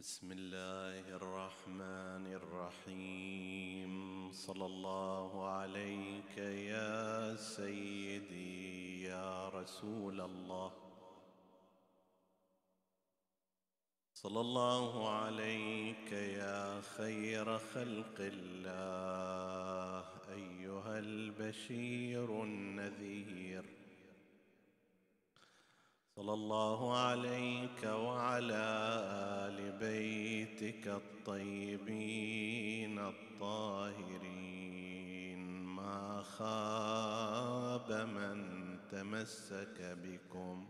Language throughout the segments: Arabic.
بسم الله الرحمن الرحيم صلى الله عليك يا سيدي يا رسول الله صلى الله عليك يا خير خلق الله ايها البشير النذير صلى الله عليك وعلى آل بيتك الطيبين الطاهرين. ما خاب من تمسك بكم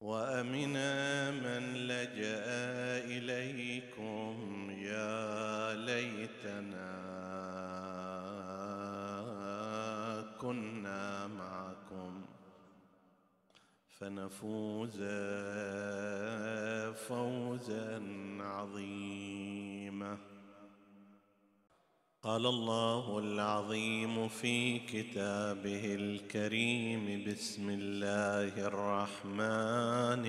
وامنا من لجأ إليكم. يا ليتنا فنفوز فوزا عظيما. قال الله العظيم في كتابه الكريم بسم الله الرحمن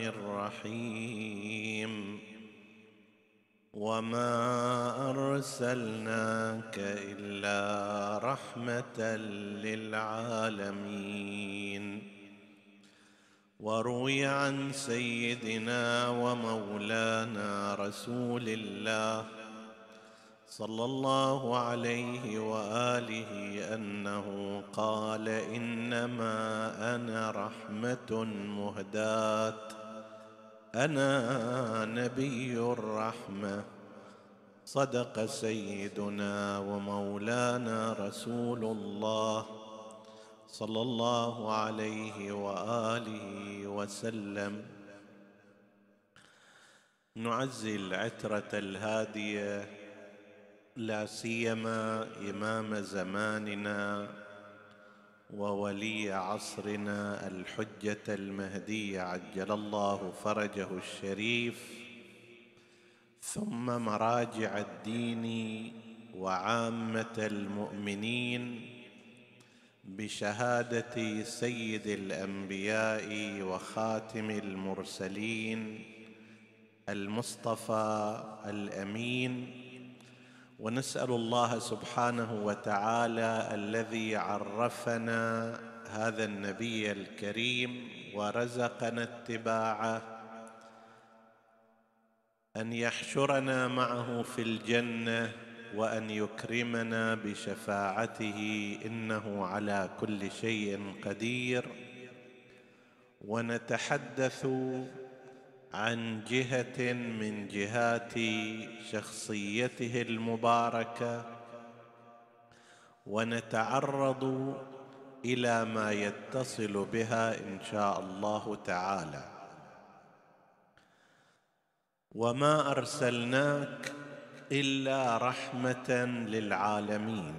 الرحيم. وما ارسلناك الا رحمه للعالمين. وروي عن سيدنا ومولانا رسول الله صلى الله عليه وآله أنه قال إنما أنا رحمة مهداة. أنا نبي الرحمة. صدق سيدنا ومولانا رسول الله. صلى الله عليه وآله وسلم. نعزي العتره الهاديه لا سيما إمام زماننا وولي عصرنا الحجة المهدي عجل الله فرجه الشريف. ثم مراجع الدين وعامة المؤمنين بشهادة سيد الأنبياء وخاتم المرسلين المصطفى الأمين. ونسأل الله سبحانه وتعالى الذي عرفنا هذا النبي الكريم ورزقنا اتباعه أن يحشرنا معه في الجنة وأن يكرمنا بشفاعته إنه على كل شيء قدير. ونتحدث عن جهة من جهات شخصيته المباركة. ونتعرض إلى ما يتصل بها إن شاء الله تعالى. وما أرسلناك إلا رحمة للعالمين.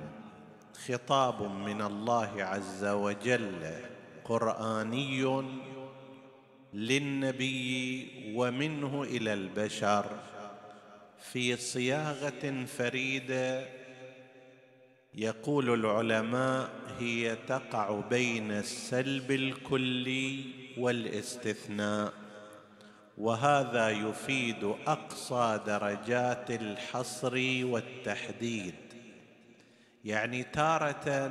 خطاب من الله عز وجل قرآني للنبي ومنه إلى البشر. في صياغة فريدة يقول العلماء هي تقع بين السلب الكلي والاستثناء. وهذا يفيد أقصى درجات الحصر والتحديد. يعني تارة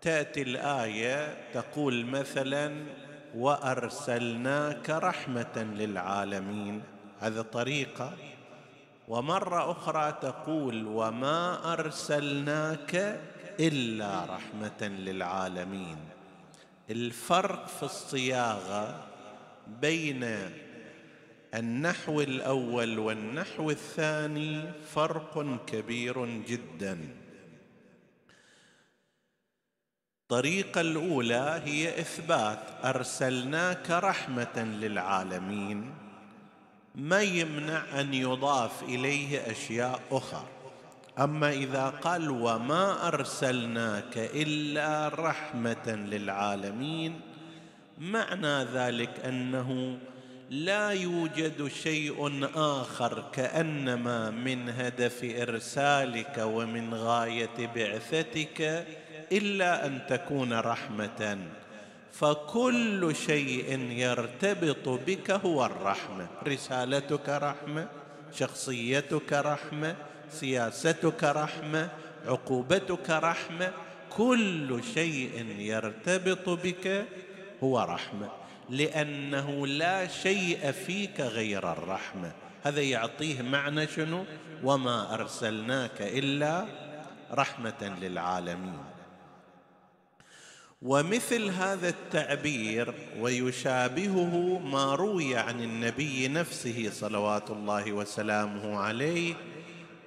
تأتي الآية تقول مثلا وأرسلناك رحمة للعالمين هذا طريقة. ومرة أخرى تقول وما أرسلناك إلا رحمة للعالمين الفرق في الصياغة بين النحو الأول والنحو الثاني فرق كبير جدا. الطريقة الأولى هي إثبات أرسلناك رحمة للعالمين ما يمنع أن يضاف إليه أشياء أخرى. أما إذا قال وما أرسلناك إلا رحمة للعالمين معنى ذلك أنه لا يوجد شيء آخر كأنما من هدف إرسالك ومن غاية بعثتك إلا أن تكون رحمة. فكل شيء يرتبط بك هو الرحمة. رسالتك رحمة شخصيتك رحمة سياستك رحمة عقوبتك رحمة. كل شيء يرتبط بك هو رحمة لأنه لا شيء فيك غير الرحمة. هذا يعطيه معنى شنو؟ وما أرسلناك إلا رحمة للعالمين. ومثل هذا التعبير ويشابهه ما روي عن النبي نفسه صلوات الله وسلامه عليه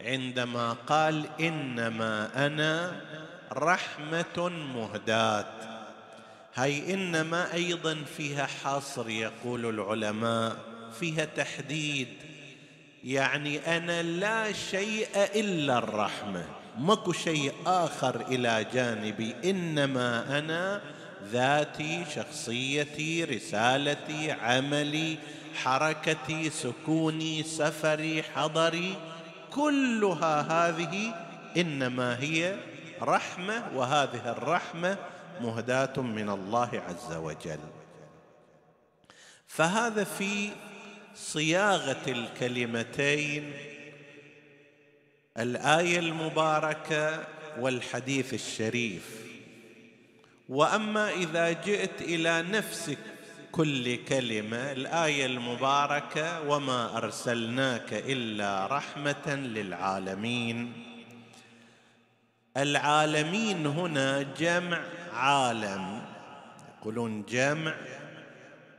عندما قال إنما أنا رحمة مهداة. هاي إنما أيضا فيها حصر يقول العلماء فيها تحديد. يعني أنا لا شيء إلا الرحمة. ماكو شيء آخر إلى جانبي. إنما أنا ذاتي شخصيتي رسالتي عملي حركتي سكوني سفري حضري كلها هذه إنما هي رحمة وهذه الرحمة مهداة من الله عز وجل. فهذا في صياغة الكلمتين الآية المباركة والحديث الشريف. وأما إذا جئت إلى نفس كل كلمة الآية المباركة وما أرسلناك إلا رحمة للعالمين. العالمين هنا جمع عالم. يقولون جمع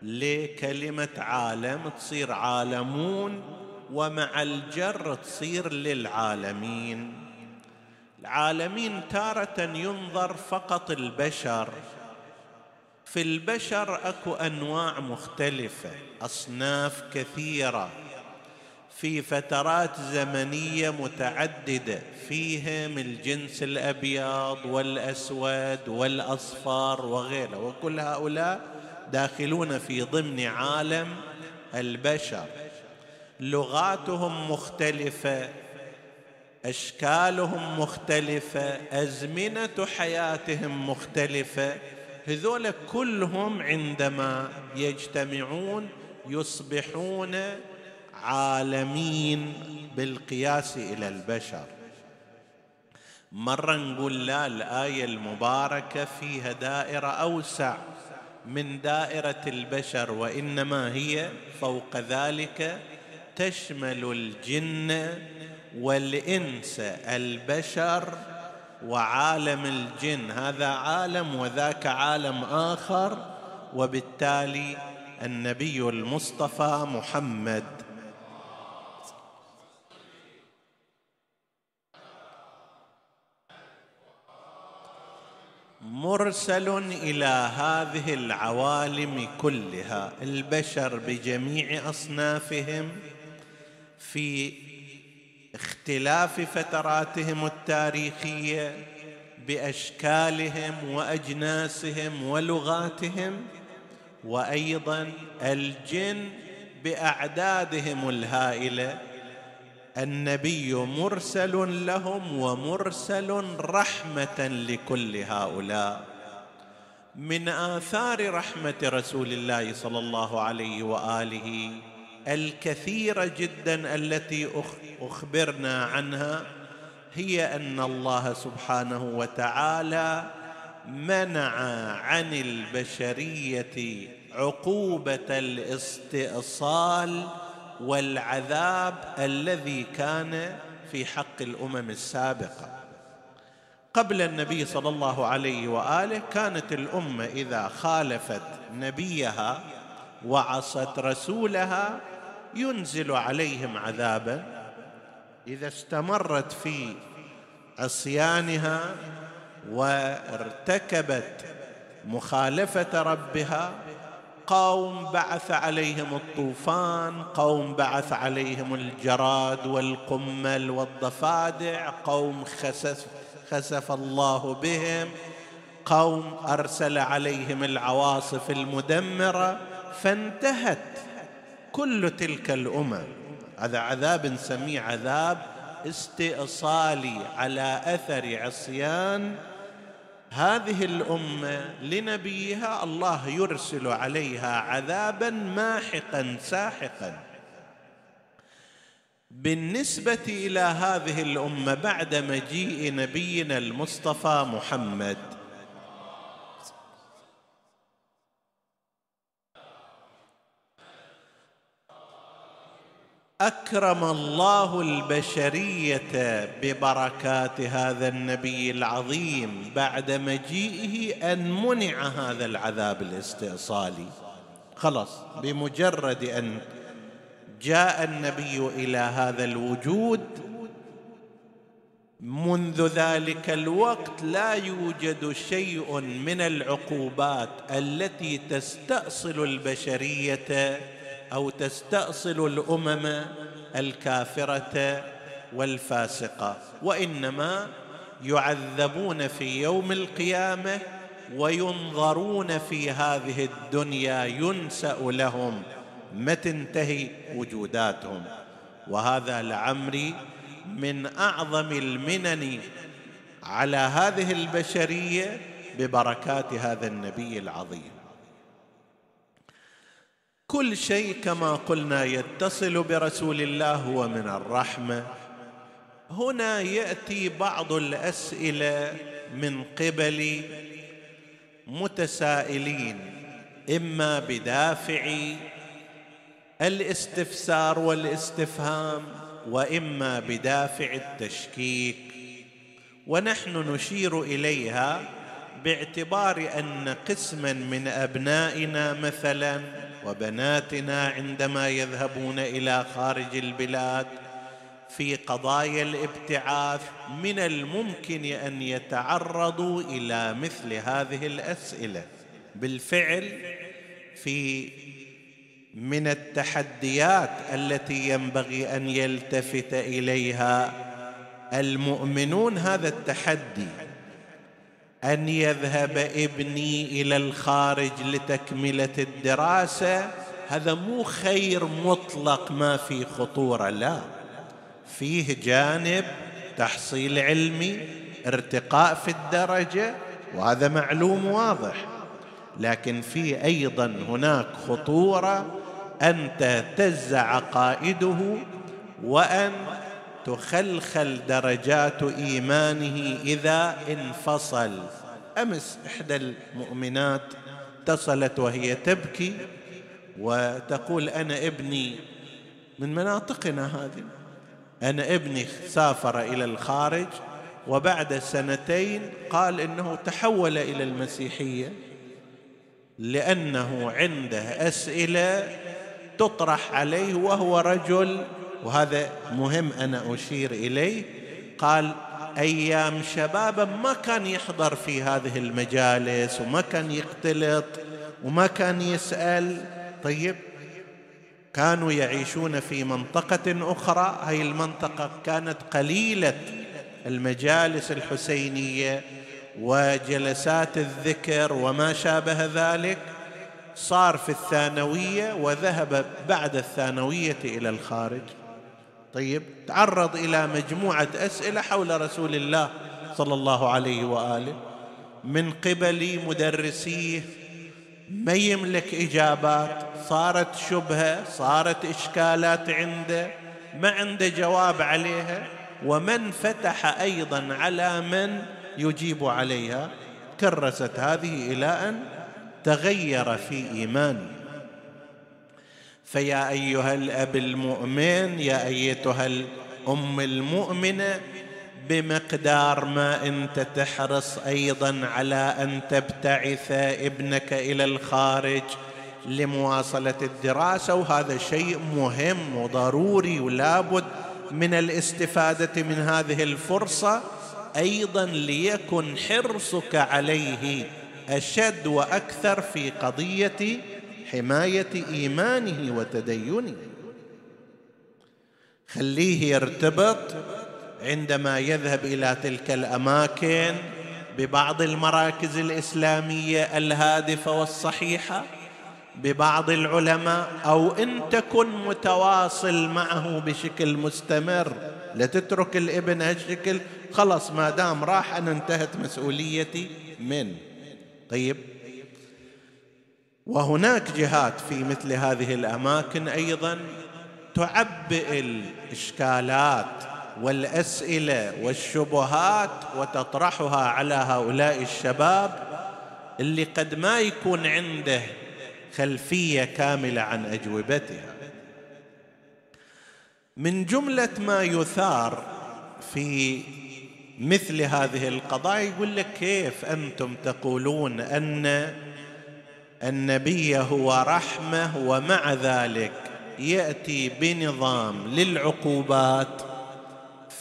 لكلمة عالم تصير عالمون ومع الجر تصير للعالمين. العالمين تارة ينظر فقط البشر. في البشر أكو أنواع مختلفة أصناف كثيرة. في فترات زمنية متعددة فيهم الجنس الأبيض والأسود والأصفر وغيره وكل هؤلاء داخلون في ضمن عالم البشر. لغاتهم مختلفة أشكالهم مختلفة أزمنة حياتهم مختلفة. هذول كلهم عندما يجتمعون يصبحون عالمين بالقياس إلى البشر. مرة نقول لا الآية المباركة فيها دائرة أوسع من دائرة البشر وإنما هي فوق ذلك تشمل الجن والإنس البشر وعالم الجن. هذا عالم وذاك عالم آخر وبالتالي النبي المصطفى محمد مرسل إلى هذه العوالم كلها البشر بجميع أصنافهم في اختلاف فتراتهم التاريخية بأشكالهم وأجناسهم ولغاتهم وأيضا الجن بأعدادهم الهائلة. النبي مرسل لهم ومرسل رحمة لكل هؤلاء. من آثار رحمة رسول الله صلى الله عليه وآله الكثيرة جدا التي أخبرنا عنها هي أن الله سبحانه وتعالى منع عن البشرية عقوبة الاستئصال والعذاب الذي كان في حق الأمم السابقة. قبل النبي صلى الله عليه وآله كانت الأمة إذا خالفت نبيها وعصت رسولها ينزل عليهم عذابا. إذا استمرت في عصيانها وارتكبت مخالفة ربها قوم بعث عليهم الطوفان قوم بعث عليهم الجراد والقمل والضفادع قوم خسف خسف الله بهم قوم أرسل عليهم العواصف المدمرة فانتهت كل تلك الأمم. هذا عذاب نسميه عذاب استئصالي على أثر عصيان هذه الأمة لنبيها الله يرسل عليها عذابا ماحقا ساحقا. بالنسبة إلى هذه الأمة بعد مجيء نبينا المصطفى محمد أكرم الله البشرية ببركات هذا النبي العظيم بعد مجيئه أن منع هذا العذاب الاستئصالي. خلاص بمجرد أن جاء النبي إلى هذا الوجود منذ ذلك الوقت لا يوجد شيء من العقوبات التي تستأصل البشرية أو تستأصل الأمم الكافرة والفاسقة وإنما يعذبون في يوم القيامة وينظرون في هذه الدنيا ينسأ لهم متى تنتهي وجوداتهم. وهذا لعمري من أعظم المنن على هذه البشرية ببركات هذا النبي العظيم. كل شيء كما قلنا يتصل برسول الله هو من الرحمة. هنا يأتي بعض الأسئلة من قبل متسائلين إما بدافع الاستفسار والاستفهام وإما بدافع التشكيك. ونحن نشير إليها باعتبار أن قسما من أبنائنا مثلا وبناتنا عندما يذهبون إلى خارج البلاد في قضايا الابتعاث من الممكن أن يتعرضوا إلى مثل هذه الأسئلة. بالفعل في من التحديات التي ينبغي أن يلتفت إليها المؤمنون هذا التحدي. أن يذهب ابني إلى الخارج لتكملة الدراسة. هذا مو خير مطلق ما في خطورة لا. فيه جانب تحصيل علمي ارتقاء في الدرجة وهذا معلوم واضح. لكن في أيضا هناك خطورة أن تهتز عقائده وأن تخلخل درجات إيمانه إذا انفصل. أمس إحدى المؤمنات اتصلت وهي تبكي وتقول أنا ابني. من مناطقنا هذه. أنا ابني سافر إلى الخارج وبعد سنتين قال إنه تحول إلى المسيحية لأنه عنده أسئلة تطرح عليه وهو رجل وهذا مهم أنا أشير إليه. قال أيام شبابه ما كان يحضر في هذه المجالس وما كان يختلط وما كان يسأل. طيب كانوا يعيشون في منطقة أخرى. هاي المنطقة كانت قليلة المجالس الحسينية وجلسات الذكر وما شابه ذلك. صار في الثانوية وذهب بعد الثانوية إلى الخارج. طيب تعرض إلى مجموعة أسئلة حول رسول الله صلى الله عليه وآله من قبل مدرسيه ما يملك إجابات صارت شبهة صارت إشكالات عنده ما عنده جواب عليها ومن فتح أيضا على من يجيب عليها كرست هذه إلى أن تغير في إيمانه. فيا أيها الأب المؤمن يا أيتها الأم المؤمنة بمقدار ما أنت تحرص أيضا على أن تبتعث ابنك إلى الخارج لمواصلة الدراسة وهذا شيء مهم وضروري ولابد من الاستفادة من هذه الفرصة. أيضا ليكن حرصك عليه أشد وأكثر في قضية حماية إيمانه وتدينه. خليه يرتبط عندما يذهب إلى تلك الأماكن ببعض المراكز الإسلامية الهادفة والصحيحة ببعض العلماء أو إن تكن متواصل معه بشكل مستمر. لا تترك الابن هالشكل. خلص ما دام راح أنا انتهت مسؤوليتي من. طيب؟ وهناك جهات في مثل هذه الأماكن أيضا تعبئ الإشكالات والأسئلة والشبهات وتطرحها على هؤلاء الشباب اللي قد ما يكون عنده خلفية كاملة عن أجوبتها. من جملة ما يثار في مثل هذه القضايا يقول لك كيف أنتم تقولون أن النبي هو رحمة ومع ذلك يأتي بنظام للعقوبات.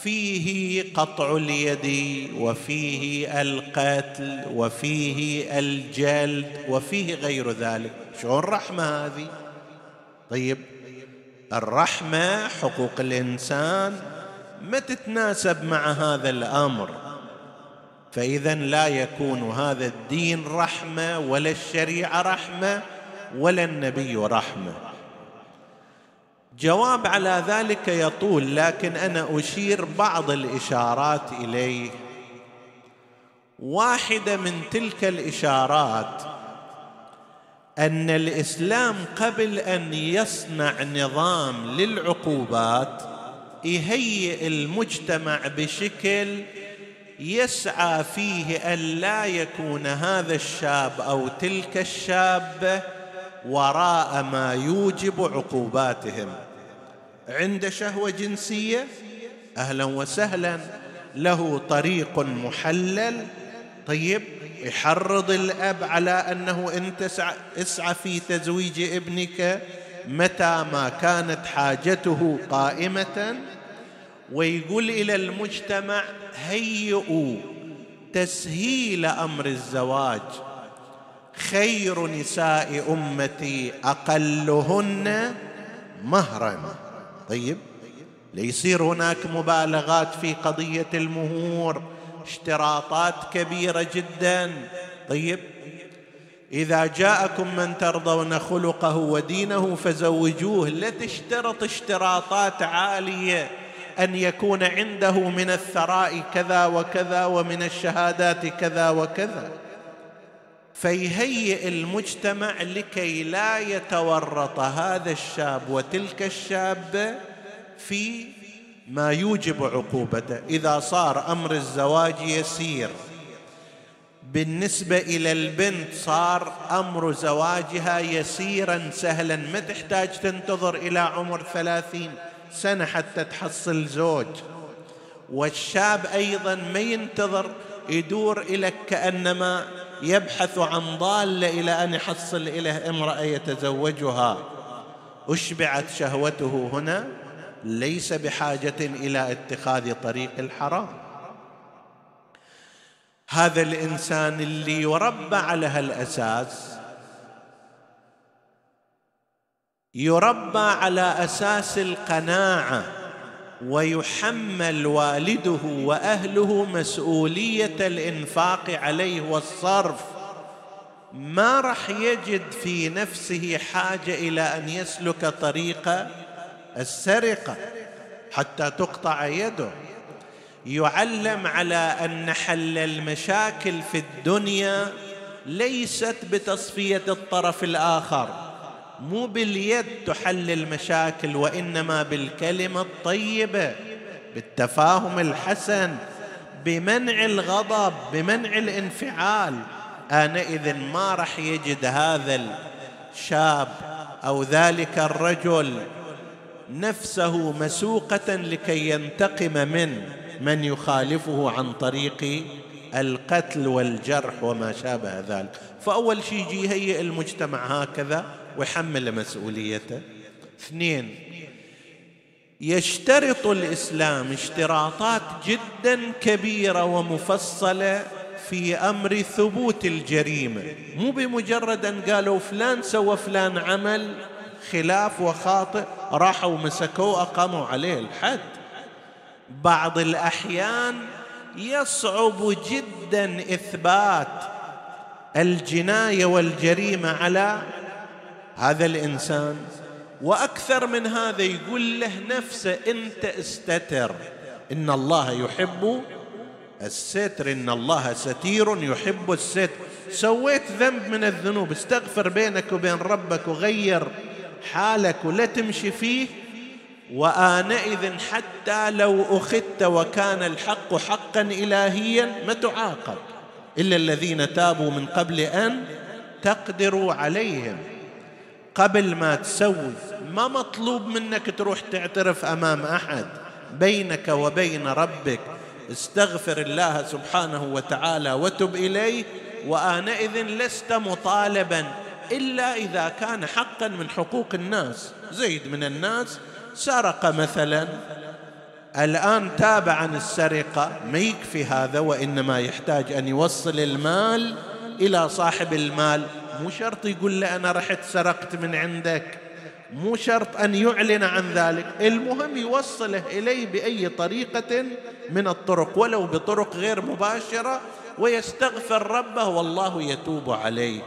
فيه قطع اليد وفيه القتل وفيه الجلد وفيه غير ذلك. شلون رحمة هذه؟ طيب الرحمة حقوق الإنسان ما تتناسب مع هذا الأمر. فإذا لا يكون هذا الدين رحمة ولا الشريعة رحمة ولا النبي رحمة. جواب على ذلك يطول لكن أنا أشير بعض الإشارات إليه. واحدة من تلك الإشارات أن الإسلام قبل أن يصنع نظام للعقوبات يهيئ المجتمع بشكل يسعى فيه أن لا يكون هذا الشاب أو تلك الشابه وراء ما يوجب عقوباتهم. عند شهوة جنسية أهلا وسهلا له طريق محلل. طيب يحرض الأب على أنه انت اسعى في تزويج ابنك متى ما كانت حاجته قائمة. ويقول إلى المجتمع هيئوا تسهيل أمر الزواج. خير نساء أمتي أقلهن مهرا. طيب ليصير هناك مبالغات في قضية المهور اشتراطات كبيرة جدا. طيب إذا جاءكم من ترضون خلقه ودينه فزوجوه لا تشترط اشتراطات عالية. أن يكون عنده من الثراء كذا وكذا ومن الشهادات كذا وكذا. فيهيئ المجتمع لكي لا يتورط هذا الشاب وتلك الشابه في ما يوجب عقوبته. إذا صار أمر الزواج يسير. بالنسبة إلى البنت صار أمر زواجها يسيرا سهلا. ما تحتاج تنتظر إلى عمر ثلاثين. سنة حتى تحصل زوج. والشاب أيضا ما ينتظر يدور إلى كأنما يبحث عن ضاله إلى أن يحصل إليه امرأة يتزوجها. أشبعت شهوته هنا. ليس بحاجة إلى اتخاذ طريق الحرام. هذا الإنسان اللي يربى على هالاساس يربى على أساس القناعة ويحمل والده وأهله مسؤولية الإنفاق عليه والصرف. ما راح يجد في نفسه حاجة إلى أن يسلك طريق السرقة حتى تقطع يده. يعلم على أن حل المشاكل في الدنيا ليست بتصفية الطرف الآخر. مو باليد تحل المشاكل وإنما بالكلمة الطيبة بالتفاهم الحسن بمنع الغضب بمنع الانفعال. انئذ ما راح يجد هذا الشاب أو ذلك الرجل نفسه مسوقة لكي ينتقم من من يخالفه عن طريق القتل والجرح وما شابه ذلك. فأول شيء يجي يهيئ المجتمع هكذا. ويحمل مسؤوليته. اثنين يشترط الإسلام اشتراطات جدا كبيرة ومفصلة في أمر ثبوت الجريمة. مو بمجرد ان قالوا فلان سوى فلان عمل خلاف وخاطئ راحوا مسكوه أقاموا عليه الحد. بعض الأحيان يصعب جدا إثبات الجناية والجريمة على هذا الإنسان وأكثر من هذا يقول له نفسه أنت استتر. إن الله يحب الستر إن الله ستير يحب الستر. سويت ذنب من الذنوب استغفر بينك وبين ربك وغير حالك ولا تمشي فيه. وآنئذ حتى لو أخذت وكان الحق حقا إلهيا ما تعاقب إلا الذين تابوا من قبل أن تقدروا عليهم. قبل ما تسوي ما مطلوب منك تروح تعترف أمام أحد. بينك وبين ربك استغفر الله سبحانه وتعالى وتب إليه وآنئذ لست مطالبا إلا إذا كان حقا من حقوق الناس. زيد من الناس سرق مثلا. الآن تاب عن السرقة ما يكفي هذا وإنما يحتاج أن يوصل المال إلى صاحب المال. مو شرط يقول له أنا رحت سرقت من عندك. مو شرط أن يعلن عن ذلك. المهم يوصله إليه بأي طريقة من الطرق ولو بطرق غير مباشرة ويستغفر ربه والله يتوب عليه.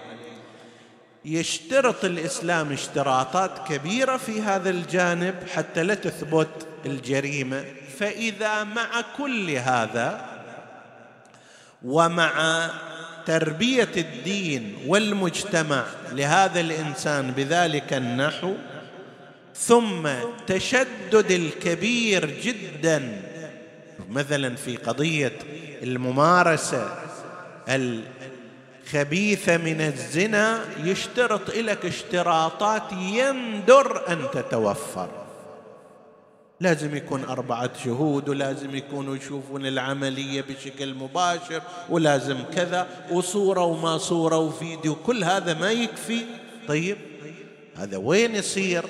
يشترط الإسلام اشتراطات كبيرة في هذا الجانب حتى لا تثبت الجريمة. فإذا مع كل هذا ومع تربية الدين والمجتمع لهذا الإنسان بذلك النحو ثم تشدد الكبير جدا. مثلا في قضية الممارسة الخبيثه من الزنا يشترط لك اشتراطات يندر أن تتوفر. لازم يكون أربعة شهود ولازم يكونوا يشوفون العملية بشكل مباشر ولازم كذا وصورة وما صورة وفيديو كل هذا ما يكفي. طيب هذا وين يصير؟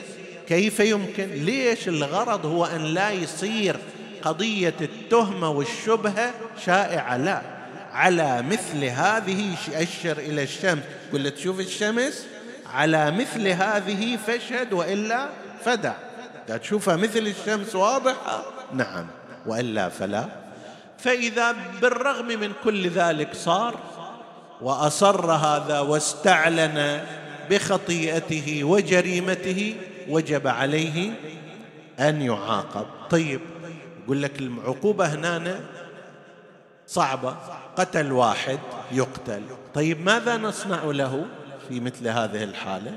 كيف يمكن؟ ليش الغرض هو أن لا يصير قضية التهمة والشبهة شائعة؟ لا على مثل هذه أشر إلى الشمس. قل تشوف الشمس على مثل هذه فاشهد وإلا فدع تشوفها مثل الشمس واضحة؟ نعم. وإلا فلا. فإذا بالرغم من كل ذلك صار وأصر هذا واستعلن بخطيئته وجريمته وجب عليه أن يعاقب. طيب يقول لك العقوبة هنا صعبة. قتل واحد يقتل. طيب ماذا نصنع له في مثل هذه الحالة؟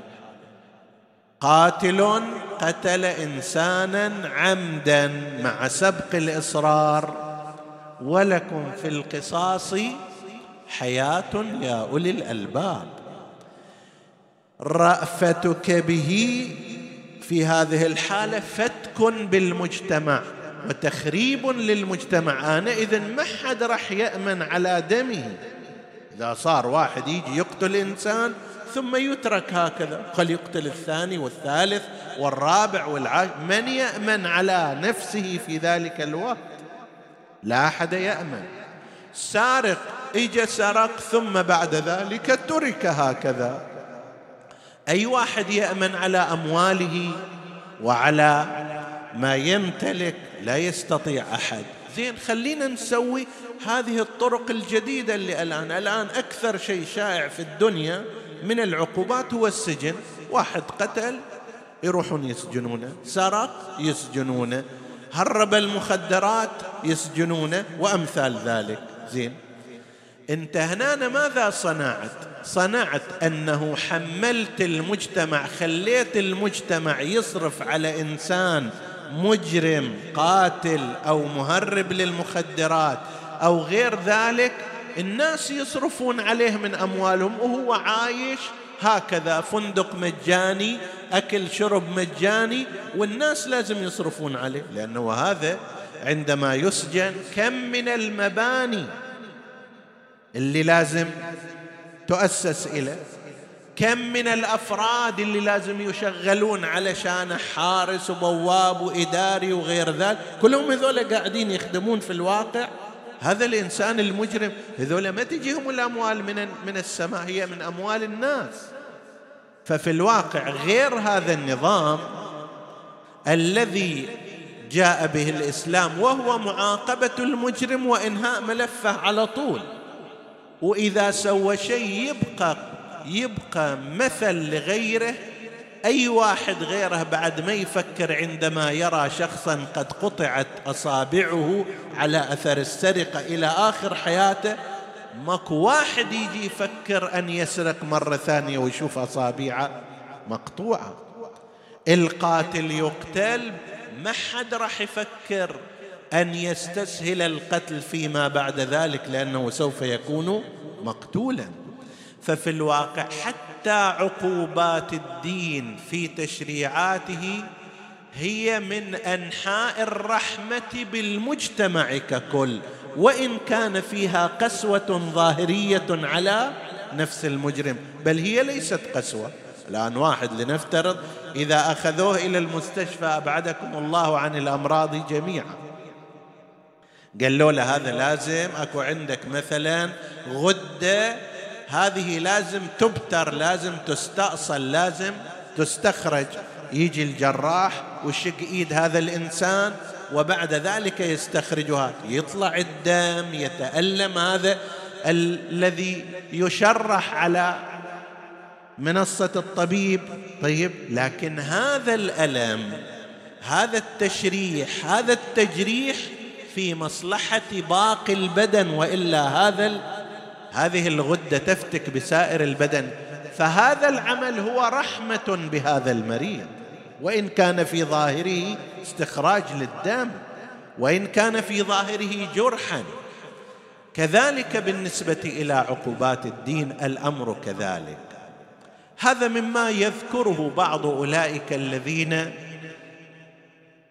قاتل قتل إنسانا عمدا مع سبق الإصرار ولكم في القصاص حياة يا أولي الألباب. رأفتك به في هذه الحالة فتك بالمجتمع وتخريب للمجتمع. آنئذ ما حد راح يأمن على دمه. إذا صار واحد يجي يقتل إنسان ثم يترك هكذا. قد يقتل الثاني والثالث والرابع والعاشر من يأمن على نفسه في ذلك الوقت؟ لا أحد يأمن. سارق اجى سرق ثم بعد ذلك ترك هكذا. أي واحد يأمن على أمواله وعلى ما يمتلك لا يستطيع أحد. زين خلينا نسوي هذه الطرق الجديدة اللي الآن. الآن أكثر شيء شائع في الدنيا من العقوبات هو السجن واحد قتل يروحون يسجنونه. سرق يسجنونه. هرب المخدرات يسجنونه. وأمثال ذلك. زين. أنت هنا ماذا صنعت؟ صنعت أنه حملت المجتمع خليت المجتمع يصرف على إنسان مجرم قاتل أو مهرب للمخدرات أو غير ذلك. الناس يصرفون عليه من أموالهم وهو عايش هكذا فندق مجاني أكل شرب مجاني والناس لازم يصرفون عليه. لأنه هذا عندما يسجن كم من المباني اللي لازم تؤسس اليه كم من الأفراد اللي لازم يشغلون علشان حارس وبواب وإداري وغير ذلك. كلهم هذول قاعدين يخدمون في الواقع. هذا الإنسان المجرم. هذول ما تجيهم الأموال من من السماء هي من أموال الناس. ففي الواقع غير هذا النظام الذي جاء به الإسلام وهو معاقبة المجرم وإنهاء ملفه على طول. وإذا سوى شيء يبقى يبقى مثل لغيره أي واحد غيره بعد ما يفكر عندما يرى شخصا قد قطعت أصابعه على أثر السرقة إلى آخر حياته ماكو واحد يجي يفكر أن يسرق مرة ثانية ويشوف أصابعه مقطوعة. القاتل يقتل ما حد راح يفكر أن يستسهل القتل فيما بعد ذلك لأنه سوف يكون مقتولا. ففي الواقع حتى عقوبات الدين في تشريعاته هي من أنحاء الرحمة بالمجتمع ككل وإن كان فيها قسوة ظاهرية على نفس المجرم. بل هي ليست قسوة. الآن واحد لنفترض إذا أخذوه إلى المستشفى أبعدكم الله عن الأمراض جميعا. قالوا له هذا لازم أكو عندك مثلا غدة هذه لازم تبتر لازم تستأصل لازم تستخرج. يجي الجراح ويشق إيد هذا الإنسان وبعد ذلك يستخرجها يطلع الدم يتألم هذا الذي يشرح على منصة الطبيب. طيب لكن هذا الألم هذا التشريح هذا التجريح في مصلحة باقي البدن وإلا هذا هذه الغدة تفتك بسائر البدن فهذا العمل هو رحمة بهذا المريض. وإن كان في ظاهره استخراج للدم وإن كان في ظاهره جرحا. كذلك بالنسبة إلى عقوبات الدين الأمر كذلك. هذا مما يذكره بعض أولئك الذين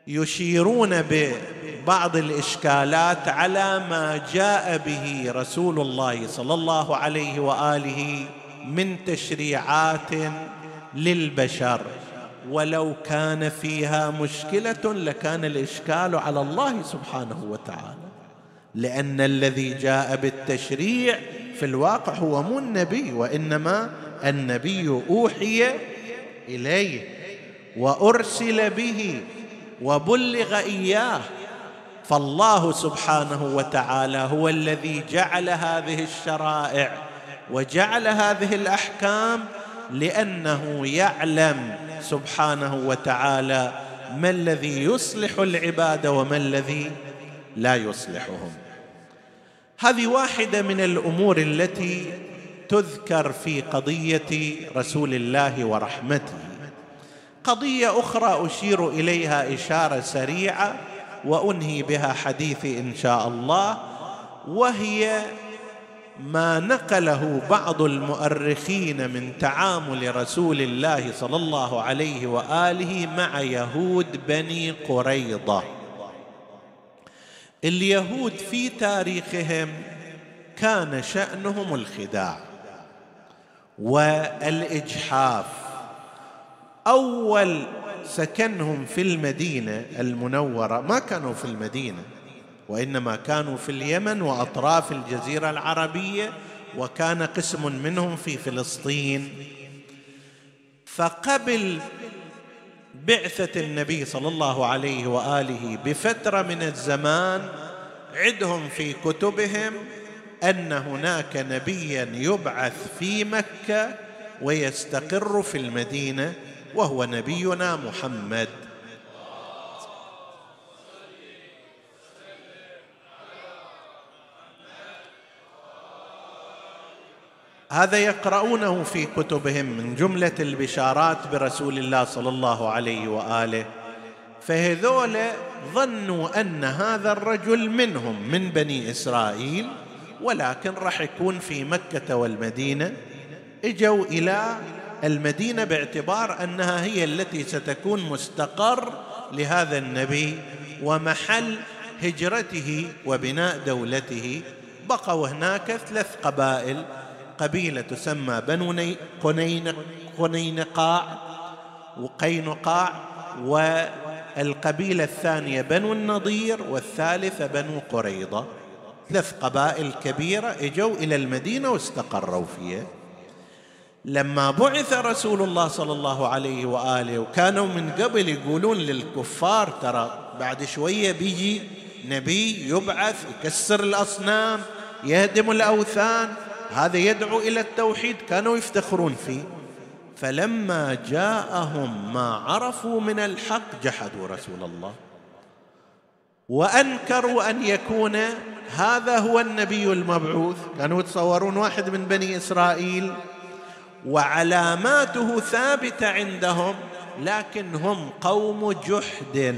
يشيرون ببعض الإشكالات على ما جاء به رسول الله صلى الله عليه وآله من تشريعات للبشر. ولو كان فيها مشكلة لكان الإشكال على الله سبحانه وتعالى. لأن الذي جاء بالتشريع في الواقع هو مو النبي وإنما النبي أوحي إليه وأرسل به وبلغ إياه. فالله سبحانه وتعالى هو الذي جعل هذه الشرائع وجعل هذه الأحكام لأنه يعلم سبحانه وتعالى ما الذي يصلح العباد وما الذي لا يصلحهم. هذه واحدة من الأمور التي تذكر في قضية رسول الله ورحمته. قضية أخرى أشير إليها إشارة سريعة وأنهي بها حديثي إن شاء الله وهي ما نقله بعض المؤرخين من تعامل رسول الله صلى الله عليه وآله مع يهود بني قريضه اليهود في تاريخهم كان شأنهم الخداع والإجحاف. أول سكنهم في المدينة المنورة ما كانوا في المدينة وإنما كانوا في اليمن وأطراف الجزيرة العربية وكان قسم منهم في فلسطين. فقبل بعثة النبي صلى الله عليه وآله بفترة من الزمان عدهم في كتبهم أن هناك نبيا يبعث في مكة ويستقر في المدينة. وهو نبينا محمد. هذا يقرؤونه في كتبهم من جملة البشارات برسول الله صلى الله عليه وآله. فهذول ظنوا أن هذا الرجل منهم من بني إسرائيل ولكن راح يكون في مكة والمدينة إجوا إلى المدينة باعتبار أنها هي التي ستكون مستقر لهذا النبي ومحل هجرته وبناء دولته. بقوا هناك ثلاث قبائل قبيلة تسمى بنو قنينقاع وقينقاع والقبيلة الثانية بنو النضير والثالثة بنو قريضة. ثلاث قبائل كبيرة إجوا إلى المدينة واستقروا فيها. لما بعث رسول الله صلى الله عليه وآله وكانوا من قبل يقولون للكفار ترى بعد شوية بيجي نبي يبعث يكسر الأصنام يهدم الأوثان هذا يدعو إلى التوحيد كانوا يفتخرون فيه. فلما جاءهم ما عرفوا من الحق جحدوا رسول الله. وأنكروا أن يكون هذا هو النبي المبعوث. كانوا يتصورون واحد من بني إسرائيل وعلاماته ثابتة عندهم لكن هم قوم جحد.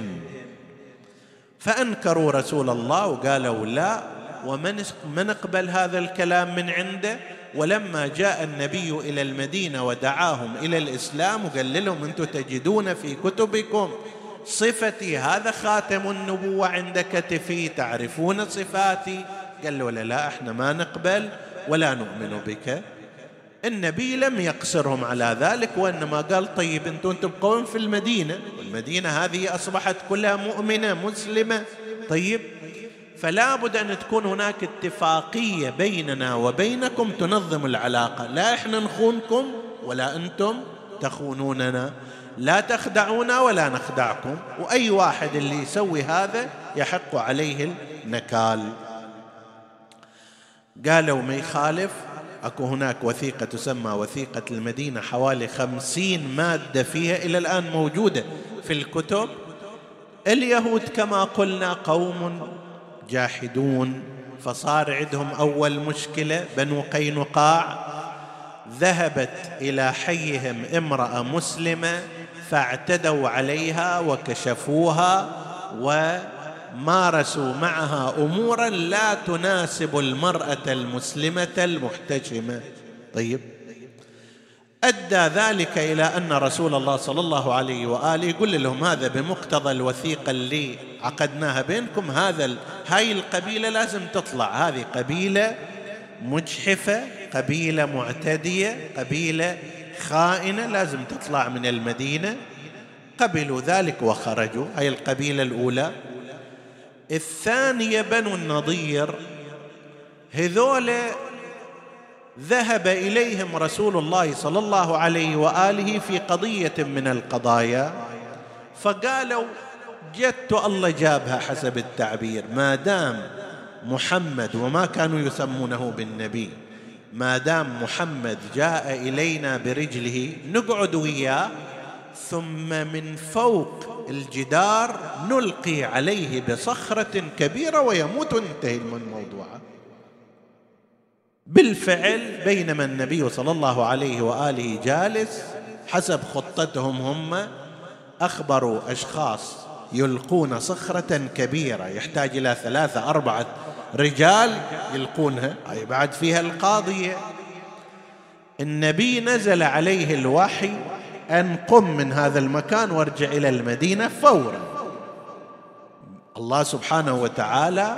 فأنكروا رسول الله وقالوا لا ومن من اقبل هذا الكلام من عنده؟ ولما جاء النبي إلى المدينة ودعاهم إلى الإسلام وقال لهم أنتم تجدون في كتبكم صفتي هذا خاتم النبوة عند كتفي تعرفون صفاتي؟ قال له لا إحنا ما نقبل ولا نؤمن بك. النبي لم يقصرهم على ذلك وإنما قال طيب أنتم تبقون في المدينة. والمدينة هذه أصبحت كلها مؤمنة مسلمة. طيب فلا بد أن تكون هناك اتفاقية بيننا وبينكم تنظم العلاقة. لا إحنا نخونكم ولا أنتم تخونوننا. لا تخدعونا ولا نخدعكم. وأي واحد اللي يسوي هذا يحق عليه النكال قالوا ما يخالف؟ أكو هناك وثيقة تسمى وثيقة المدينة حوالي خمسين مادة فيها إلى الآن موجودة في الكتب. اليهود كما قلنا قوم جاحدون فصار عندهم أول مشكلة بنو قينقاع. ذهبت إلى حيهم امرأة مسلمة فاعتدوا عليها وكشفوها ومارسوا معها أمورا لا تناسب المرأة المسلمة المحتشمه طيب. أدى ذلك إلى أن رسول الله صلى الله عليه وآله يقول لهم هذا بمقتضى الوثيقة اللي عقدناها بينكم هذا هاي القبيلة لازم تطلع. هذه قبيلة مجحفة قبيلة معتدية قبيلة خائنة لازم تطلع من المدينة. قبلوا ذلك وخرجوا. هاي القبيلة الأولى. الثانية بنو النضير هذول ذهب إليهم رسول الله صلى الله عليه وآله في قضية من القضايا فقالوا جدت الله جابها حسب التعبير ما دام محمد وما كانوا يسمونه بالنبي ما دام محمد جاء إلينا برجله نقعد وياه ثم من فوق الجدار نلقي عليه بصخرة كبيرة ويموت. وانتهي الموضوع. بالفعل بينما النبي صلى الله عليه وآله جالس حسب خطتهم هم أخبروا أشخاص يلقون صخرة كبيرة يحتاج إلى ثلاثة أربعة رجال يلقونها. أي بعد فيها القاضية النبي نزل عليه الوحي أن قم من هذا المكان وارجع إلى المدينة فورا. الله سبحانه وتعالى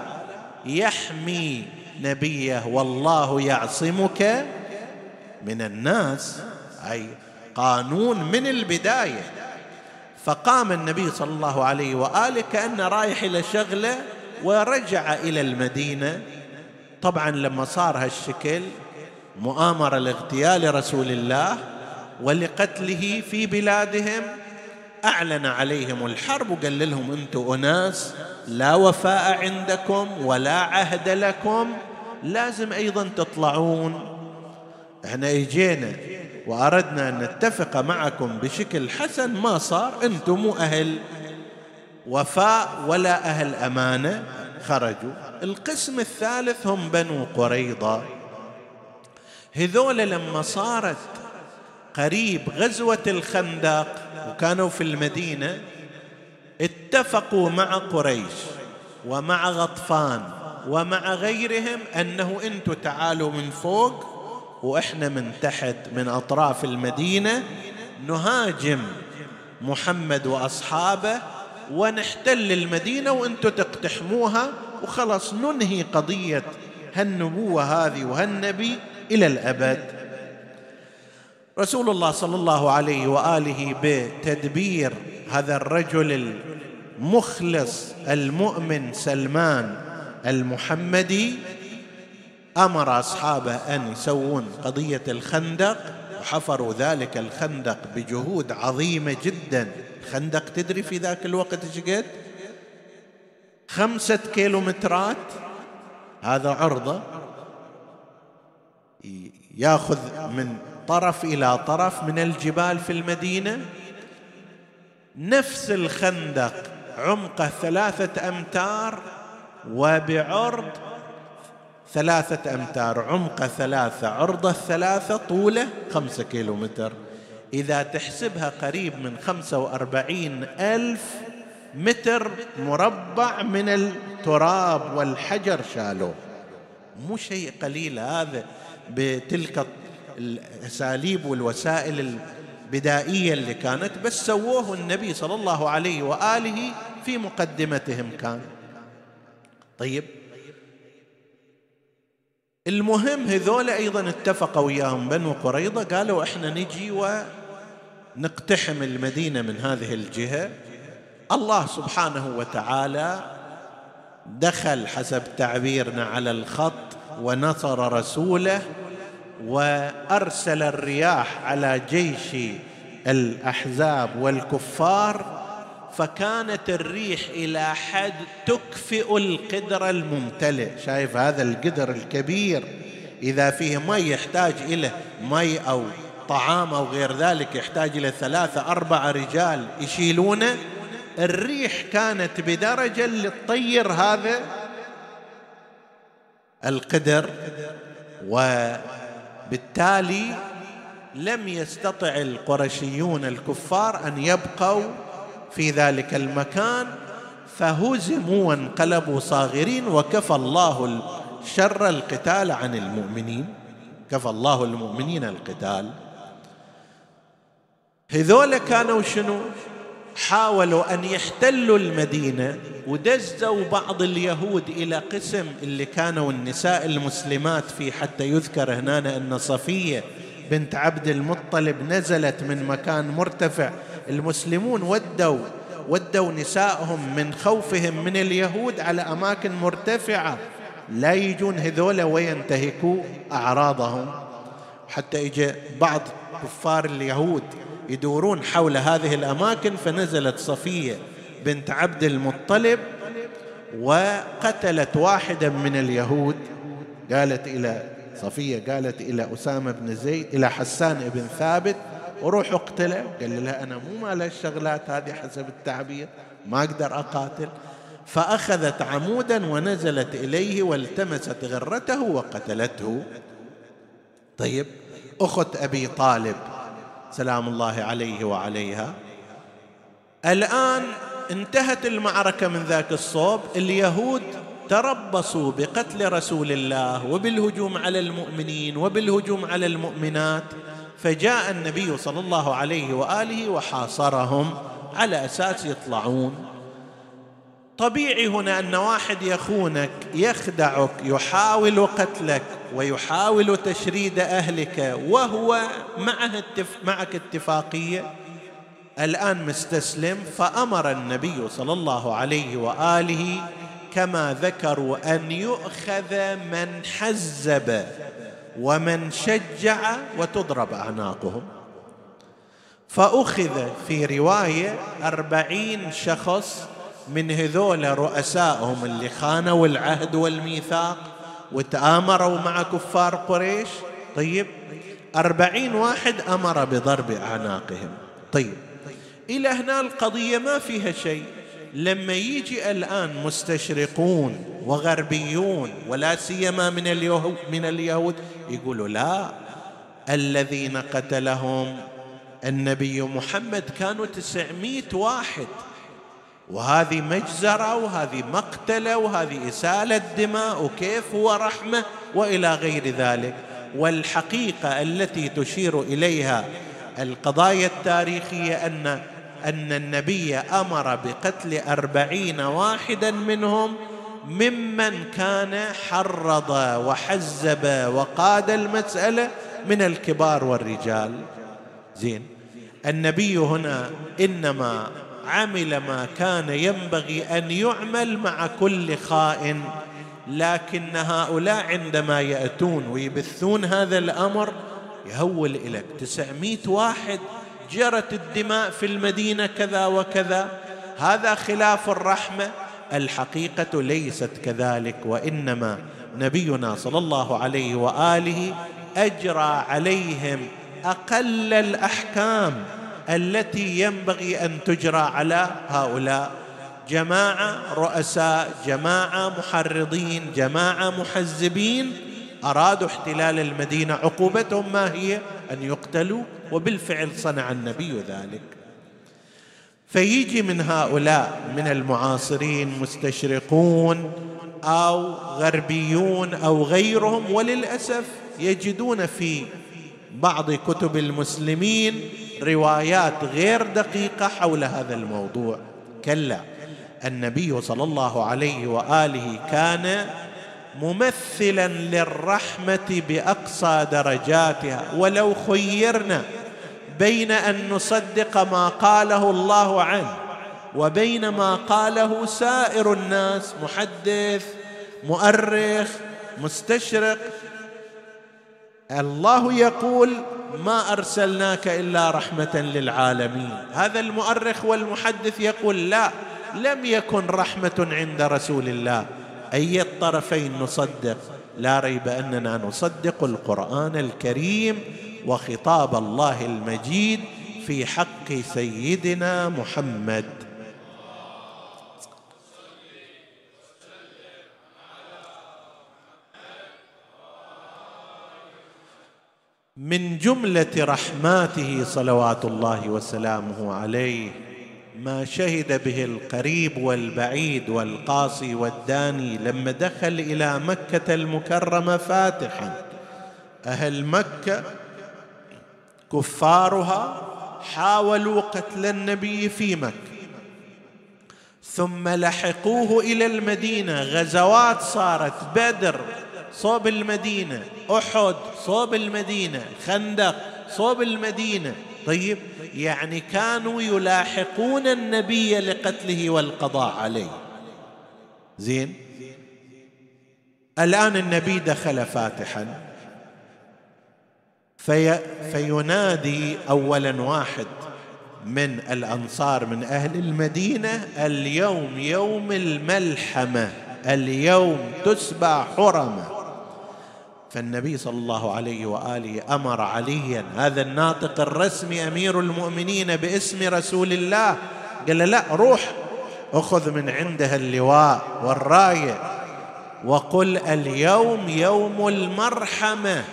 يحمي نبيه والله يعصمك من الناس أي قانون من البداية. فقام النبي صلى الله عليه وآله كأنه رايح إلى شغلة ورجع إلى المدينة. طبعا لما صار هالشكل مؤامرة لاغتيال رسول الله ولقتله في بلادهم. أعلن عليهم الحرب وقال لهم أنتم أناس لا وفاء عندكم ولا عهد لكم لازم أيضا تطلعون. إحنا اجينا وأردنا أن نتفق معكم بشكل حسن ما صار أنتم مو أهل وفاء ولا أهل أمانة خرجوا. القسم الثالث هم بنو قريضة. هذول لما صارت قريب غزوة الخندق وكانوا في المدينة اتفقوا مع قريش ومع غطفان ومع غيرهم أنه أنتم تعالوا من فوق وإحنا من تحت من أطراف المدينة نهاجم محمد وأصحابه ونحتل المدينة وأنتم تقتحموها وخلص ننهي قضية هالنبوة هذه وهالنبي إلى الأبد. رسول الله صلى الله عليه واله بتدبير هذا الرجل المخلص المؤمن سلمان المحمدي أمر اصحابه ان يسوون قضيه الخندق وحفروا ذلك الخندق بجهود عظيمه جدا خندق تدري في ذاك الوقت إيش قد خمسة كيلومترات هذا عرضه ياخذ من طرف إلى طرف من الجبال في المدينة. نفس الخندق عمقه ثلاثة أمتار وبعرض ثلاثة أمتار عمقه ثلاثة عرضه ثلاثة طوله خمسة كيلو متر إذا تحسبها قريب من خمسة وأربعين ألف متر مربع من التراب والحجر شالوه. مو شيء قليل هذا بتلك الأساليب والوسائل البدائية اللي كانت بس سووه النبي صلى الله عليه وآله في مقدمتهم كان. طيب. المهم هذول أيضا اتفقوا وياهم بنو قريضه قالوا إحنا نجي ونقتحم المدينة من هذه الجهة. الله سبحانه وتعالى دخل حسب تعبيرنا على الخط ونصر رسوله. وأرسل الرياح على جيش الأحزاب والكفار فكانت الريح إلى حد تكفئ القدر الممتلئ. شايف هذا القدر الكبير؟ إذا فيه مي يحتاج إلى مي أو طعام أو غير ذلك يحتاج إلى ثلاثة أربعة رجال يشيلونه. الريح كانت بدرجة لتطير هذا القدر وبالتالي لم يستطع القرشيون الكفار أن يبقوا في ذلك المكان فهزموا وانقلبوا صاغرين وكفى الله شر القتال عن المؤمنين. كفى الله المؤمنين القتال. هذول كانوا شنو؟ حاولوا أن يحتلوا المدينة ودزوا بعض اليهود إلى قسم اللي كانوا النساء المسلمات في حتى يذكر هنا أن صفية بنت عبد المطلب نزلت من مكان مرتفع. المسلمون ودوا ودوا نسائهم من خوفهم من اليهود على أماكن مرتفعة. لا يجون هذول وينتهكوا أعراضهم. حتى اجى بعض كفار اليهود يدورون حول هذه الأماكن فنزلت صفية بنت عبد المطلب وقتلت واحدا من اليهود. قالت إلى صفية قالت إلى أسامة بن زيد إلى حسان بن ثابت وروح اقتله. قال لها أنا مو مال الشغلات هذه حسب التعبير ما أقدر أقاتل. فأخذت عمودا ونزلت إليه والتمست غرته وقتلته. طيب أخت أبي طالب سلام الله عليه وعليها. الآن انتهت المعركة من ذاك الصوب. اليهود تربصوا بقتل رسول الله وبالهجوم على المؤمنين وبالهجوم على المؤمنات. فجاء النبي صلى الله عليه وآله وحاصرهم على أساس يطلعون. طبيعي هنا أن واحد يخونك يخدعك يحاول قتلك ويحاول تشريد أهلك وهو معه معك اتفاقية. الآن مستسلم فأمر النبي صلى الله عليه وآله كما ذكروا أن يؤخذ من حزب ومن شجع وتضرب أعناقهم. فأخذ في رواية أربعين شخص من هذول رؤسائهم اللي خانوا العهد والميثاق. وتآمروا مع كفار قريش. طيب أربعين واحد أمر بضرب أعناقهم. طيب إلى هنا القضية ما فيها شيء. لما يجي الآن مستشرقون وغربيون ولا سيما من اليهود من اليهود يقولوا لا الذين قتلهم النبي محمد كانوا تسعمائة واحد. وهذه مجزرة وهذه مقتلة وهذه إسالة دماء وكيف هو رحمة وإلى غير ذلك. والحقيقة التي تشير إليها القضايا التاريخية أن أن النبي أمر بقتل أربعين واحدا منهم ممن كان حرض وحزب وقاد المسألة من الكبار والرجال. زين. النبي هنا إنما عمل ما كان ينبغي أن يعمل مع كل خائن لكن هؤلاء عندما يأتون ويبثون هذا الأمر يهول لك تسعمائة واحد جرت الدماء في المدينة كذا وكذا. هذا خلاف الرحمة. الحقيقة ليست كذلك وإنما نبينا صلى الله عليه وآله أجرى عليهم باقل الأحكام. التي ينبغي أن تجرى على هؤلاء. جماعة رؤساء جماعة محرضين جماعة محزبين أرادوا احتلال المدينة. عقوبتهم ما هي؟ أن يقتلوا وبالفعل صنع النبي ذلك. فيجي من هؤلاء من المعاصرين مستشرقون أو غربيون أو غيرهم وللأسف يجدون في بعض كتب المسلمين روايات غير دقيقة حول هذا الموضوع. كلا النبي صلى الله عليه وآله كان ممثلا للرحمة بأقصى درجاتها. ولو خيرنا بين أن نصدق ما قاله الله عنه وبين ما قاله سائر الناس محدث مؤرخ مستشرق. الله يقول ما أرسلناك إلا رحمة للعالمين. هذا المؤرخ والمحدث يقول لا لم يكن رحمة عند رسول الله. أي الطرفين نصدق؟ لا ريب أننا نصدق القرآن الكريم وخطاب الله المجيد في حق سيدنا محمد. من جملة رحماته صلوات الله وسلامه عليه ما شهد به القريب والبعيد والقاصي والداني لما دخل إلى مكة المكرمة فاتحا. أهل مكة كفارها حاولوا قتل النبي في مكة. ثم لحقوه إلى المدينة. غزوات صارت بدر. صوب المدينة أحد صوب المدينة خندق صوب المدينة. طيب يعني كانوا يلاحقون النبي لقتله والقضاء عليه. زين؟ الآن النبي دخل فاتحا. في فينادي اولا واحد من الأنصار من أهل المدينة اليوم يوم الملحمة اليوم تسبى حرمة. فالنبي صلى الله عليه وآله أمر عليا. هذا الناطق الرسمي أمير المؤمنين باسم رسول الله. قال له لا روح أخذ من عندها اللواء والراية. وقل اليوم يوم المرحمة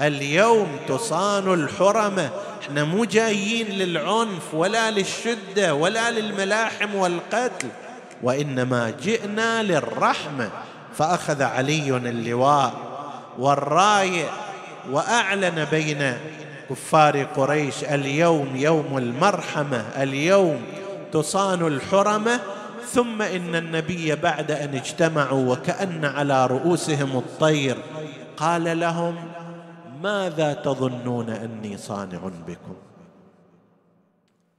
اليوم تصان الحرمة. إحنا مو جايين للعنف ولا للشدة ولا للملاحم والقتل وإنما جئنا للرحمة. فأخذ علي اللواء والراية وأعلن بين كفار قريش اليوم يوم المرحمة اليوم تصان الحرمة ثم إن النبي بعد أن اجتمعوا وكأن على رؤوسهم الطير قال لهم ماذا تظنون أني صانع بكم؟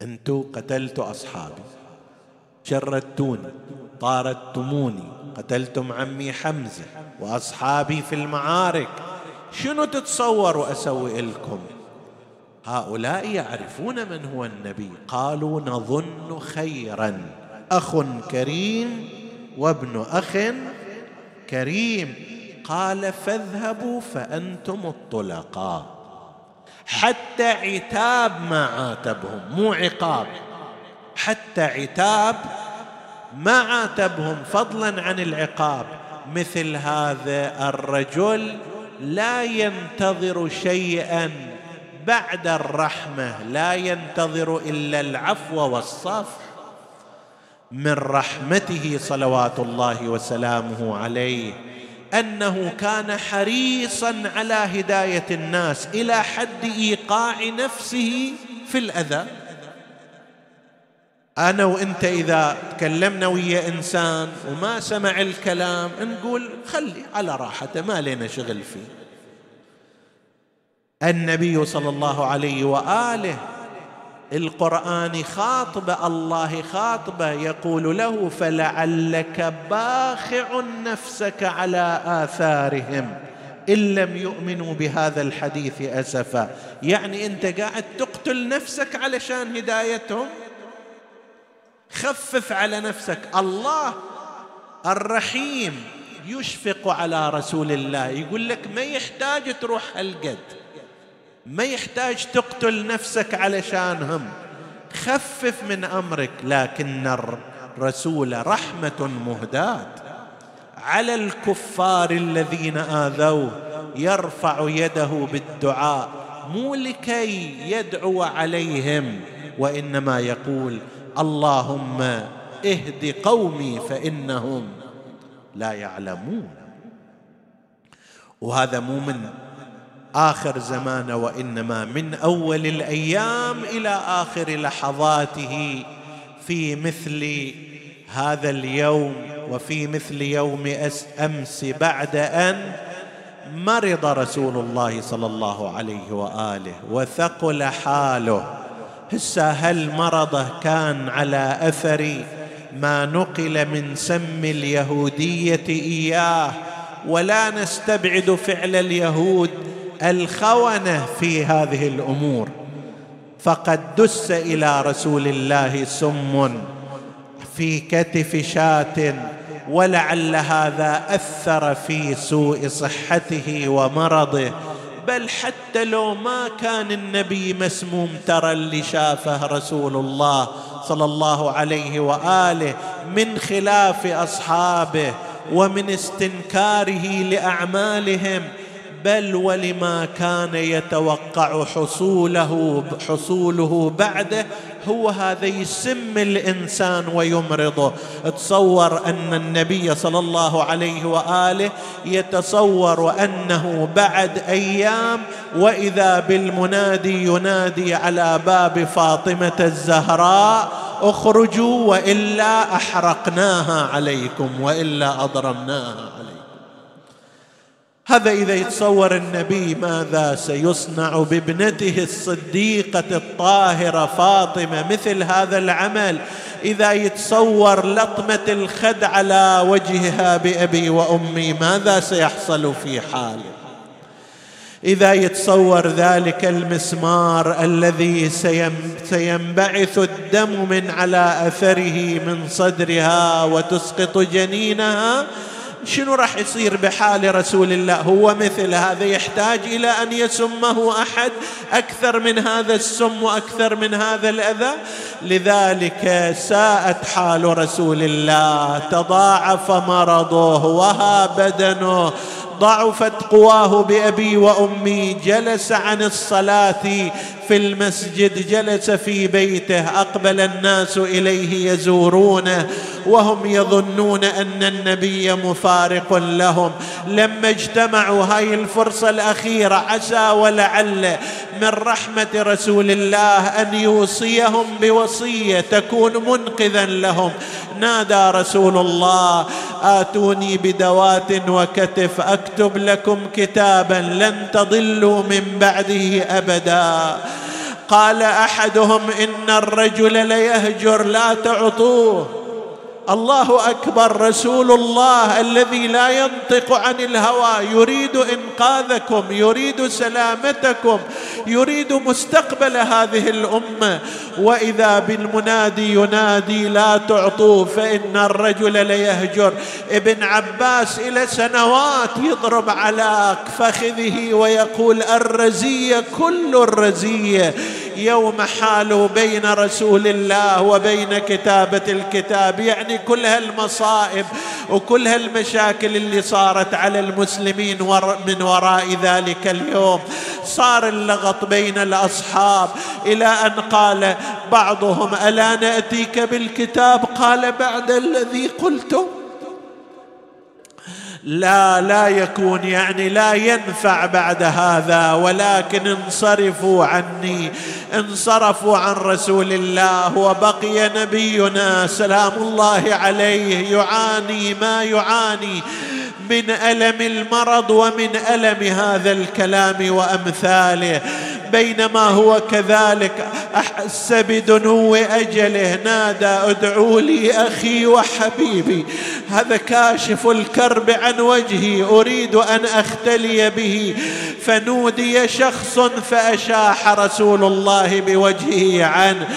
أنتم قتلت أصحابي شردتوني طاردتموني قتلتم عمي حمزة وأصحابي في المعارك. شنو تتصوروا أسوي لكم؟ هؤلاء يعرفون من هو النبي. قالوا نظن خيرا. أخ كريم وابن أخ كريم. قال فاذهبوا فأنتم الطلقاء. حتى عتاب ما عاتبهم مو عقاب. حتى عتاب ما عاتبهم فضلا عن العقاب. مثل هذا الرجل لا ينتظر شيئا بعد الرحمة لا ينتظر إلا العفو والصفح من رحمته صلوات الله وسلامه عليه. أنه كان حريصا على هداية الناس إلى حد إيقاع نفسه في الأذى. أنا وإنت إذا تكلمنا ويا إنسان وما سمع الكلام نقول خلي على راحته ما لنا شغل فيه. النبي صلى الله عليه وآله القرآن خاطبه الله خاطبه يقول له فلعلك باخع نفسك على آثارهم إن لم يؤمنوا بهذا الحديث أسفا. يعني أنت قاعد تقتل نفسك علشان هدايتهم؟ خفف على نفسك. الله الرحيم يشفق على رسول الله. يقول لك ما يحتاج تروح هالقد ما يحتاج تقتل نفسك علشانهم. خفف من أمرك. لكن الرسول رحمة مهداة. على الكفار الذين آذوه يرفع يده بالدعاء. مو لكي يدعو عليهم وإنما يقول اللهم اهد قومي فإنهم لا يعلمون. وهذا مو من آخر زمانه وإنما من أول الأيام إلى آخر لحظاته في مثل هذا اليوم وفي مثل يوم أمس بعد أن مرض رسول الله صلى الله عليه وآله وثقل حاله. هسه هل مرضه كان على أثر ما نقل من سم اليهودية إياه؟ ولا نستبعد فعل اليهود الخونة في هذه الأمور. فقد دس إلى رسول الله سم في كتف شاة ولعل هذا أثر في سوء صحته ومرضه. بل حتى لو ما كان النبي مسموم ترى اللي شافه رسول الله صلى الله عليه وآله من خلاف أصحابه ومن استنكاره لأعمالهم. بل ولما كان يتوقع حصوله حصوله بعده هو هذا يسم الإنسان ويمرضه. تصور أن النبي صلى الله عليه وآله يتصور أنه بعد أيام وإذا بالمنادي ينادي على باب فاطمة الزهراء اخرجوا وإلا أحرقناها عليكم وإلا اضرمناها هذا إذا يتصور النبي ماذا سيصنع بابنته الصديقة الطاهرة فاطمة مثل هذا العمل؟ إذا يتصور لطمة الخد على وجهها بأبي وأمي ماذا سيحصل في حاله؟ إذا يتصور ذلك المسمار الذي سينبعث الدم من على أثره من صدرها وتسقط جنينها شنو راح يصير بحال رسول الله؟ هو مثل هذا يحتاج إلى أن يسمه أحد أكثر من هذا السم وأكثر من هذا الأذى. لذلك ساءت حال رسول الله تضاعف مرضه وها بدنه ضعفت قواه بأبي وأمي جلس عن الصلاة في المسجد جلس في بيته أقبل الناس إليه يزورونه وهم يظنون أن النبي مفارق لهم. لما اجتمعوا هاي الفرصة الأخيرة عسى ولعل من رحمة رسول الله أن يوصيهم بوصية تكون منقذا لهم. نادى رسول الله آتوني بدوات وكتف اكتب لكم كتابا لن تضلوا من بعده أبدا. قال أحدهم إن الرجل ليهجر لا تعطوه. الله أكبر رسول الله الذي لا ينطق عن الهوى يريد إنقاذكم يريد سلامتكم. يريد مستقبل هذه الأمة. وإذا بالمنادي ينادي لا تعطوه فإن الرجل ليهجر. ابن عباس إلى سنوات يضرب على فخذه ويقول الرزيه كل الرزيه يوم حالوا بين رسول الله وبين كتابة الكتاب. يعني كل هالمصائب وكل هالمشاكل اللي صارت على المسلمين من وراء ذلك اليوم. صار اللغط بين الأصحاب إلى أن قال بعضهم ألا نأتيك بالكتاب؟ قال بعد الذي قلتم. لا لا يكون يعني لا ينفع بعد هذا ولكن انصرفوا عني انصرفوا عن رسول الله وبقي نبينا سلام الله عليه يعاني ما يعاني من ألم المرض ومن ألم هذا الكلام وأمثاله. بينما هو كذلك. أحس بدنو أجله نادى ادعوا لي أخي وحبيبي. هذا كاشف الكرب عن وجهي أريد أن أختلي به. فنودي شخص فأشاح رسول الله بوجهه عنه.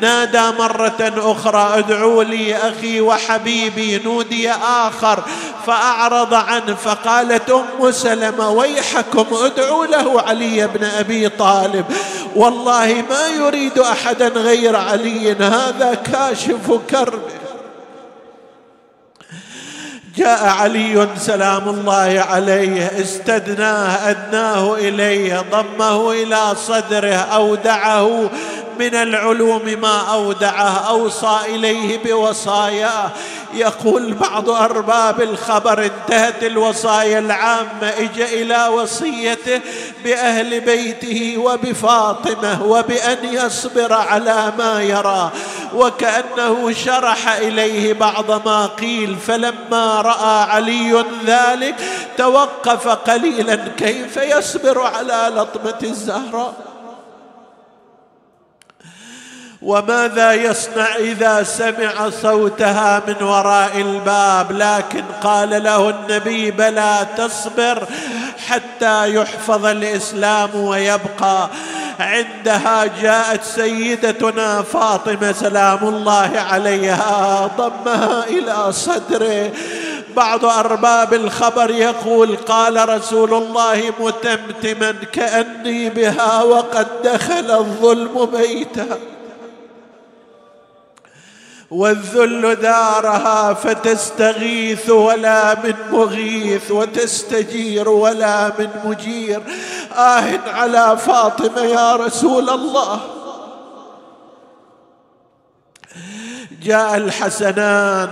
نادى مرة أخرى ادعوا لي أخي وحبيبي. نودي آخر فأعرض عنه فقالت أم سلمة ويحكم ادعوا له علي بن أبي طالب. والله ما يريد أحدا غير علي. هذا كاشف كربه جاء علي سلام الله عليه. استدناه أدناه إليه ضمه إلى صدره أودعه. من العلوم ما أودعه أوصى إليه بوصاياه يقول بعض أرباب الخبر انتهت الوصايا العامة اجى إلى وصيته بأهل بيته وبفاطمة وبأن يصبر على ما يرى. وكأنه شرح إليه بعض ما قيل فلما رأى علي ذلك توقف قليلا كيف يصبر على لطمة الزهراء؟ وماذا يصنع إذا سمع صوتها من وراء الباب؟ لكن قال له النبي بلى تصبر حتى يحفظ الإسلام ويبقى. عندها جاءت سيدتنا فاطمة سلام الله عليها ضمها إلى صدره. بعض أرباب الخبر يقول قال رسول الله متمتما كأني بها وقد دخل الظلم بيتها والذل دارها فتستغيث ولا من مغيث وتستجير ولا من مجير. آه على فاطمة يا رسول الله. جاء الحسنان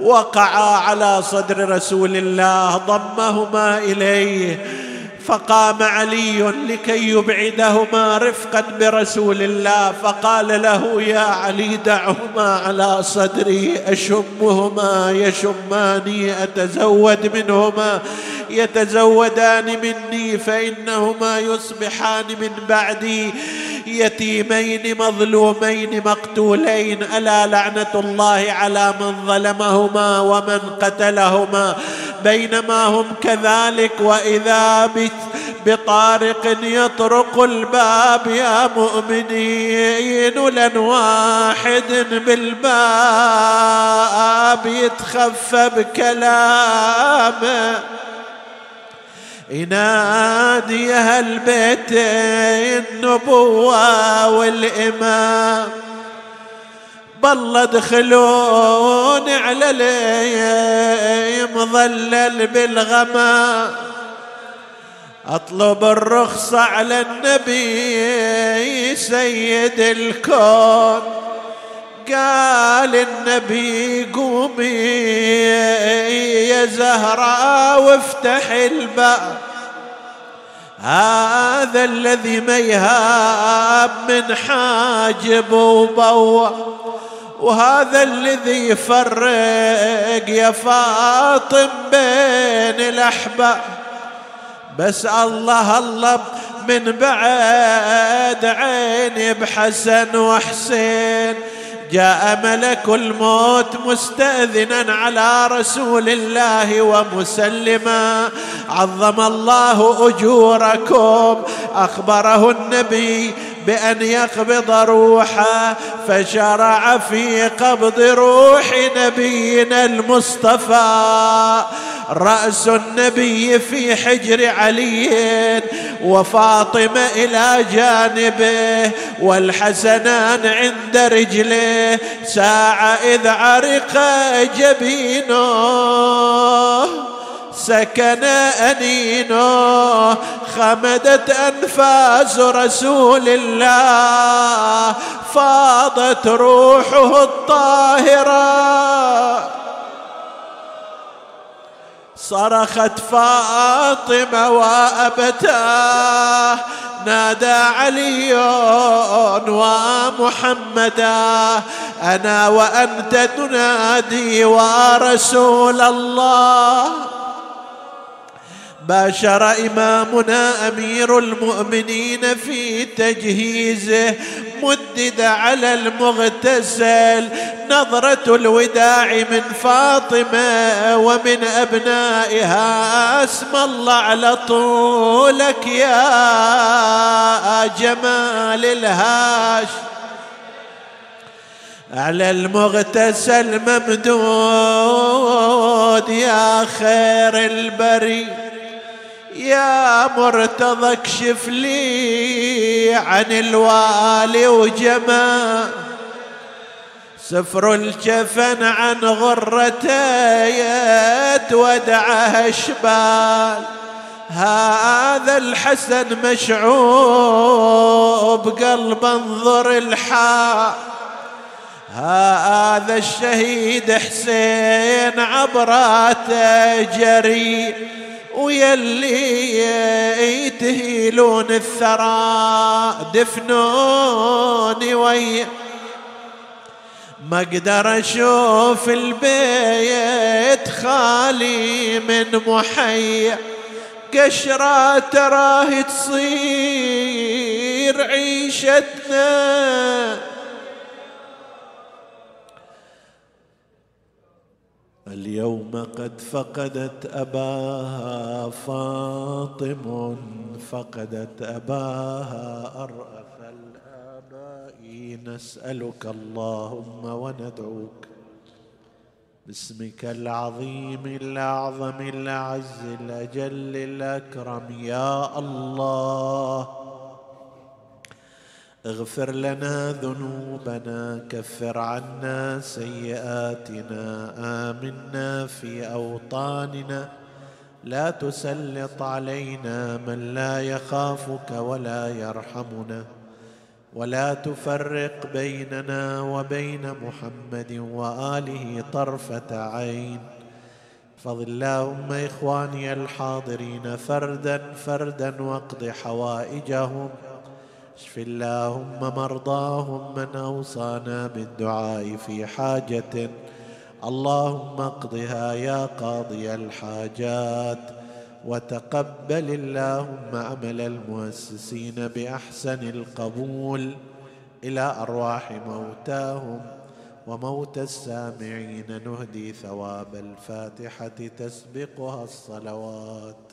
وقعا على صدر رسول الله ضمهما إليه. فقام علي لكي يبعدهما رفقا برسول الله فقال له يا علي دعهما على صدري أشمهما يشماني أتزود منهما يتزودان مني فإنهما يصبحان من بعدي يتيمين مظلومين مقتولين ألا لعنة الله على من ظلمهما ومن قتلهما؟ بينما هم كذلك وإذا بطارق يطرق الباب يا مؤمنين لن واحد بالباب يتخفى بكلامه. ينادي أهل بيت النبوة والإمام. بالله ادخلون على لي مظلل بالغمام أطلب الرخصة على النبي سيد الكون. قال النبي قومي يا زهراء وافتح الباب. هذا الذي ما يهاب من حاجب وبوا وهذا الذي يفرق يا فاطم بين الأحباب. بس الله الله من بعد عيني بحسن وحسين. جاء ملك الموت مستأذنا على رسول الله ومسلما. عظم الله أجوركم. أخبره النبي بأن يقبض روحه فشرع في قبض روح نبينا المصطفى. رأس النبي في حجر علي وفاطمة إلى جانبه والحسنان عند رجله. ساعة إذ عرق جبينه. سكن أنينه خمدت أنفاس رسول الله فاضت روحه الطاهرة. صرخت فاطمة وأبتاه نادى علي ومحمدا أنا وأنت تنادي ورسول الله. باشر إمامنا أمير المؤمنين في تجهيزه مدد على المغتسل نظرة الوداع من فاطمة ومن أبنائها أسم الله على طولك يا جمال الهاش. على المغتسل ممدود يا خير البري يا مرتضى اكشف لي عن الوالي وجمال سفر الجفن عن غرته ودعه شبال هذا الحسن مشعوب قلب انظر الحال. هذا الشهيد حسين عبراته جري ويلي تهيلون الثرى دفنوني ويا. ما أقدر أشوف البيت خالي من محيا. قشرة تراه تصير عيشتنا. اليوم قد فقدت أباها فاطم فقدت أباها أرأف الآباء. نسألك اللهم وندعوك باسمك العظيم الأعظم الأعز الأجل الأكرم. يا الله اغفر لنا ذنوبنا كفر عنا سيئاتنا آمنا في أوطاننا. لا تسلط علينا من لا يخافك ولا يرحمنا. ولا تفرق بيننا وبين محمد وآله طرفة عين. فضل اللهم إخواني الحاضرين فردا فردا واقض حوائجهم. اشف اللهم مرضاهم من أوصانا بالدعاء في حاجة. اللهم اقضها يا قاضي الحاجات. وتقبل اللهم عمل المؤسسين بأحسن القبول. إلى أرواح موتاهم وموت السامعين نهدي ثواب الفاتحة تسبقها الصلوات.